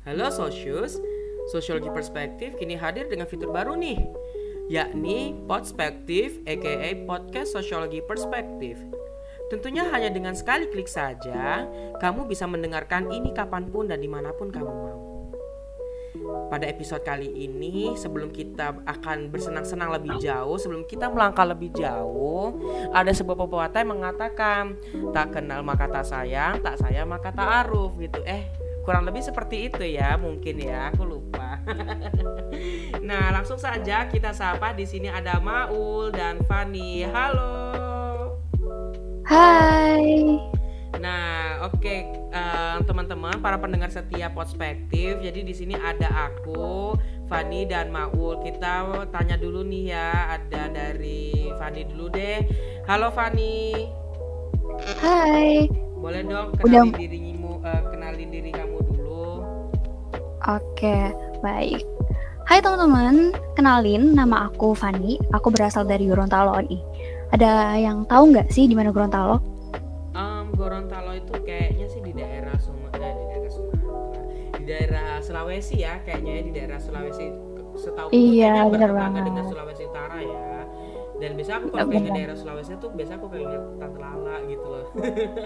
Halo Socius, Sosiologi Perspektif kini hadir dengan fitur baru nih, yakni Podspektif aka Podcast Sosiologi Perspektif. Tentunya hanya dengan sekali klik saja, kamu bisa mendengarkan ini kapan pun dan di mana pun kamu mau. Pada episode kali ini, sebelum kita akan bersenang-senang lebih jauh, sebelum kita melangkah lebih jauh, ada sebuah pepatah yang mengatakan, tak kenal maka tak sayang, tak sayang maka tak aruf gitu. Eh, kurang lebih seperti itu ya, mungkin ya, aku lupa. nah, langsung saja kita sapa di sini ada Maul dan Fani. Halo. Hai. Nah, oke okay. uh, teman-teman para pendengar setia Perspektif. Jadi di sini ada aku, Fani dan Maul. Kita tanya dulu nih ya, ada dari Fani dulu deh. Halo Fani. Hai. Boleh dong kenalin Udah... dirimu, uh, kenalin diri kamu dulu. Oke, baik. Hai teman-teman, kenalin nama aku Fani. Aku berasal dari Gorontalo nih. Ada yang tahu nggak sih di mana Gorontalo? Gorontalo itu kayaknya sih di daerah Sumatera, eh, di daerah Sumatera, di daerah Sulawesi ya, kayaknya ya di daerah Sulawesi. Setahu iya, benar banget. dengan Sulawesi Utara ya. Dan biasa aku kalau pengen ke daerah Sulawesi tuh biasa aku pengen lihat Tante Lala gitu loh.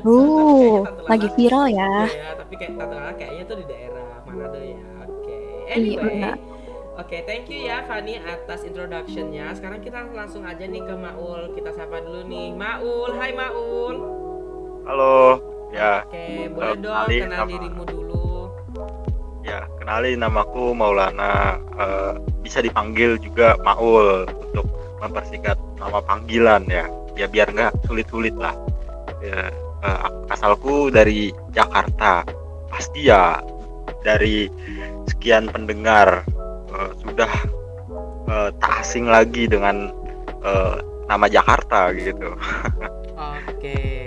Uh, lagi viral ya. Iya, tapi kayak Tante Lala kayaknya tuh di daerah Manado ya. Oke. Okay. Anyway, iya, Oke, okay, thank you ya Fani atas introductionnya. Sekarang kita langsung aja nih ke Maul. Kita sapa dulu nih. Maul, hai Maul. Halo, ya. Oke, boleh dong kenal nama, dirimu dulu. Ya, kenalin namaku Maulana. Uh, bisa dipanggil juga Maul untuk mempersingkat nama panggilan ya. Ya biar nggak sulit-sulit lah. Ya, uh, asalku dari Jakarta. Pasti ya dari sekian pendengar uh, sudah uh, tak asing lagi dengan uh, nama Jakarta gitu. Oke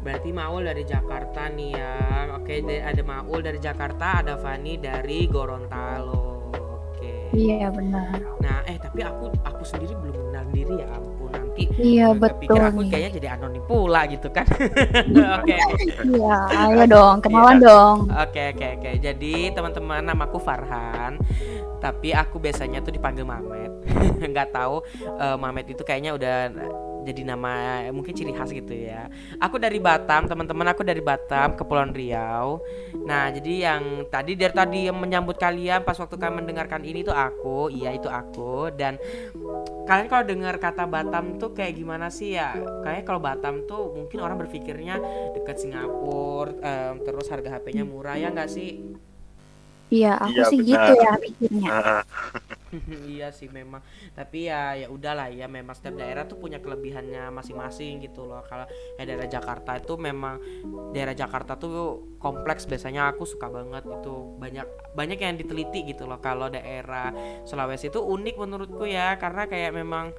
berarti Maul dari Jakarta nih ya oke ada Maul dari Jakarta ada Fani dari Gorontalo iya benar. Nah eh tapi aku aku sendiri belum kenal diri ya ampun. Nanti iya betul pikir aku nih. kayaknya jadi anonim pula gitu kan. Oke. Iya ayo dong kenalan iya. dong. Oke oke oke. Jadi teman-teman namaku Farhan tapi aku biasanya tuh dipanggil Mamet. Nggak tahu uh, Mamet itu kayaknya udah jadi nama mungkin ciri khas gitu ya. Aku dari Batam, teman-teman aku dari Batam, Kepulauan Riau. Nah, jadi yang tadi dari tadi yang menyambut kalian pas waktu kalian mendengarkan ini tuh aku, iya itu aku dan kalian kalau dengar kata Batam tuh kayak gimana sih ya? Kayaknya kalau Batam tuh mungkin orang berpikirnya dekat Singapura, um, terus harga HP-nya murah ya nggak sih? Iya, aku iya, sih benar. gitu ya pikirnya. iya sih memang. Tapi ya ya udahlah ya memang setiap daerah tuh punya kelebihannya masing-masing gitu loh. Kalau ya daerah Jakarta itu memang daerah Jakarta tuh kompleks biasanya aku suka banget itu banyak banyak yang diteliti gitu loh. Kalau daerah Sulawesi itu unik menurutku ya karena kayak memang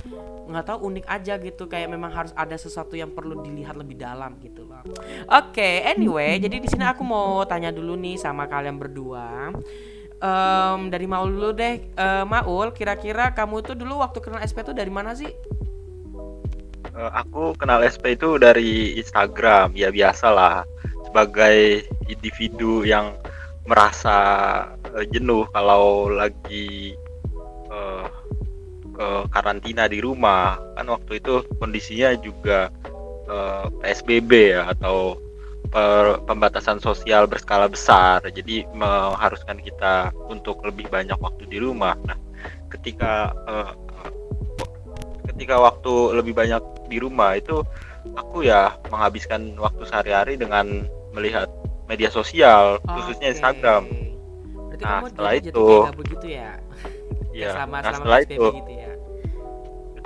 nggak tahu unik aja gitu kayak memang harus ada sesuatu yang perlu dilihat lebih dalam gitu loh. Oke, okay, anyway, jadi di sini aku mau tanya dulu nih sama kalian berdua um, dari Maul dulu deh. Uh, Maul kira-kira kamu itu dulu waktu kenal SP itu dari mana sih? Uh, aku kenal SP itu dari Instagram ya biasalah. Sebagai individu yang merasa uh, jenuh kalau lagi uh, ke karantina di rumah. Kan waktu itu kondisinya juga uh, PSBB ya atau pembatasan sosial berskala besar. Jadi mengharuskan kita untuk lebih banyak waktu di rumah. Nah ketika uh, ketika waktu lebih banyak di rumah itu aku ya menghabiskan waktu sehari-hari dengan melihat media sosial oh, khususnya Instagram. Berarti nah setelah itu begitu ya? Ya selama, nah setelah itu. gitu ya?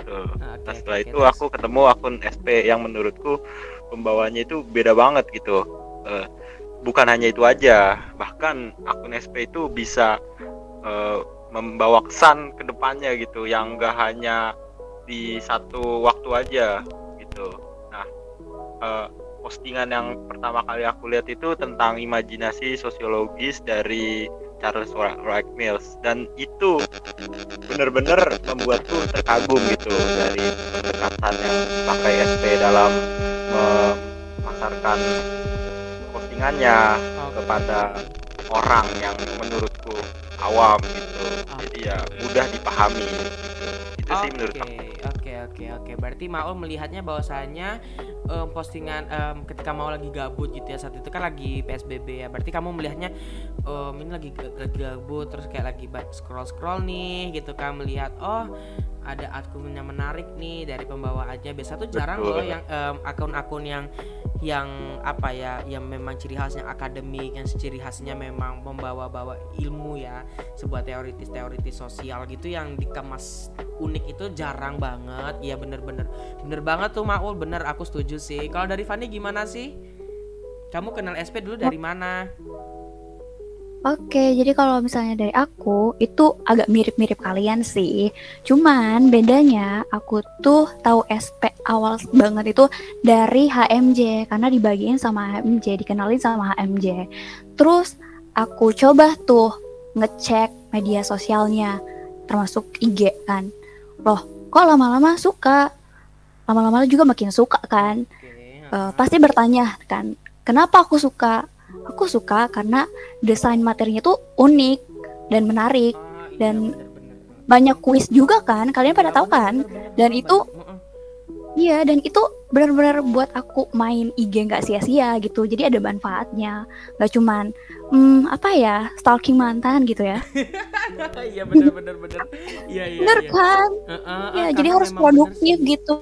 betul. Okay, nah setelah okay, itu okay, aku ketemu akun SP yang menurutku pembawanya itu beda banget gitu. Uh, bukan hanya itu aja bahkan akun SP itu bisa uh, membawa kesan ke depannya gitu yang enggak hanya di satu waktu aja gitu. Nah uh, postingan yang pertama kali aku lihat itu tentang imajinasi sosiologis dari Charles Wright Mills. Dan itu benar-benar membuatku terkagum gitu dari pendekatan yang pakai SP dalam memasarkan postingannya kepada orang yang menurutku awam gitu jadi ya mudah dipahami gitu. itu sih menurut aku Oke oke oke. Berarti Maul melihatnya bahwasanya em, postingan em, ketika mau lagi gabut gitu ya saat itu kan lagi PSBB ya. Berarti kamu melihatnya em, ini lagi lagi gabut terus kayak lagi scroll scroll nih gitu kan melihat oh ada akun yang menarik nih dari pembawaannya. Biasa tuh jarang Betul. loh yang em, akun-akun yang yang apa ya yang memang ciri khasnya akademik yang ciri khasnya memang membawa-bawa ilmu ya sebuah teoritis-teoritis sosial gitu yang dikemas unik itu jarang banget. Ya bener-bener. Bener banget tuh Maul. Bener aku setuju sih. Kalau dari Fanny gimana sih? Kamu kenal SP dulu dari mana Oke, jadi kalau misalnya dari aku itu agak mirip-mirip kalian sih. Cuman bedanya aku tuh tahu SP awal banget itu dari HMJ karena dibagiin sama HMJ, dikenalin sama HMJ. Terus aku coba tuh ngecek media sosialnya termasuk IG kan. Loh, kok lama-lama suka? Lama-lama juga makin suka kan. Oke, Eh, pasti bertanya kan, kenapa aku suka? Aku suka karena desain materinya tuh unik dan menarik. Ah, iya, dan. Banyak kuis juga kan, kalian pada tahu kan? Dan banget. itu. Iya, dan itu benar-benar buat aku main IG nggak sia-sia gitu. Jadi ada manfaatnya. Nggak cuman, hmm, apa ya, stalking mantan gitu ya. iya bener-bener bener iya iya Bener iya. kan? Eh, eh, Ya, jadi harus produktif sih. gitu.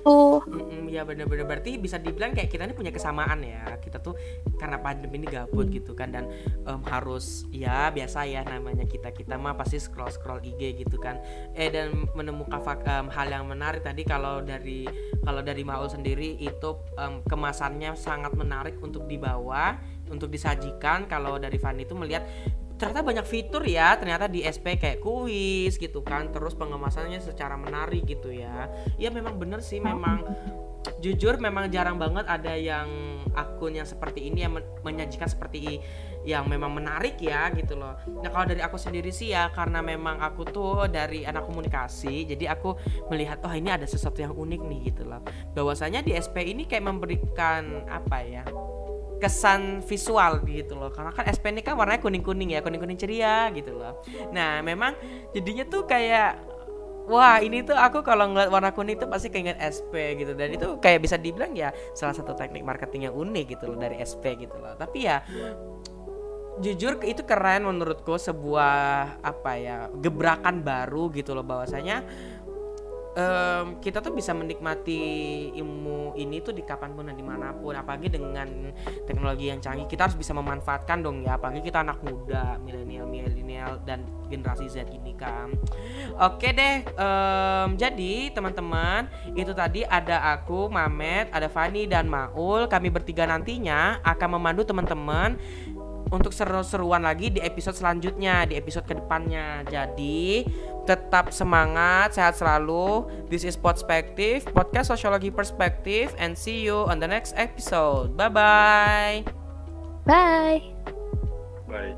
Mm-mm, ya bener-bener berarti bisa dibilang kayak kita ini punya kesamaan ya kita tuh karena pandemi ini gabut gitu kan dan em, harus ya biasa ya namanya kita kita mah pasti scroll scroll IG gitu kan eh dan menemukan em, hal yang menarik tadi kalau dari kalau dari Maul sendiri itu em, kemasannya sangat menarik untuk dibawa untuk disajikan kalau dari Fanny itu melihat ternyata banyak fitur ya ternyata di SP kayak kuis gitu kan terus pengemasannya secara menarik gitu ya ya memang bener sih memang jujur memang jarang banget ada yang akun yang seperti ini yang men- menyajikan seperti yang memang menarik ya gitu loh. Nah kalau dari aku sendiri sih ya karena memang aku tuh dari anak komunikasi jadi aku melihat oh ini ada sesuatu yang unik nih gitu loh. Bahwasanya di SP ini kayak memberikan apa ya kesan visual gitu loh. Karena kan SP ini kan warnanya kuning kuning ya kuning kuning ceria gitu loh. Nah memang jadinya tuh kayak Wah ini tuh aku kalau ngeliat warna kuning tuh pasti keinget SP gitu. Dan itu kayak bisa dibilang ya salah satu teknik marketing yang unik gitu loh dari SP gitu loh. Tapi ya jujur itu keren menurutku sebuah apa ya gebrakan baru gitu loh bahwasanya em, kita tuh bisa menikmati ilmu ini tuh di kapan pun dan di mana pun apalagi dengan teknologi yang canggih. Kita harus bisa memanfaatkan dong ya apalagi kita anak muda milenial milenial dan generasi Z ini kan oke deh em, jadi teman-teman itu tadi ada aku Mamet ada Fani dan Maul. Kami bertiga nantinya akan memandu teman-teman untuk seru-seruan lagi di episode selanjutnya, di episode ke depannya. Jadi tetap semangat, sehat selalu. This is Perspective, podcast sosiologi perspektif, and see you on the next episode. Bye bye. Bye. baik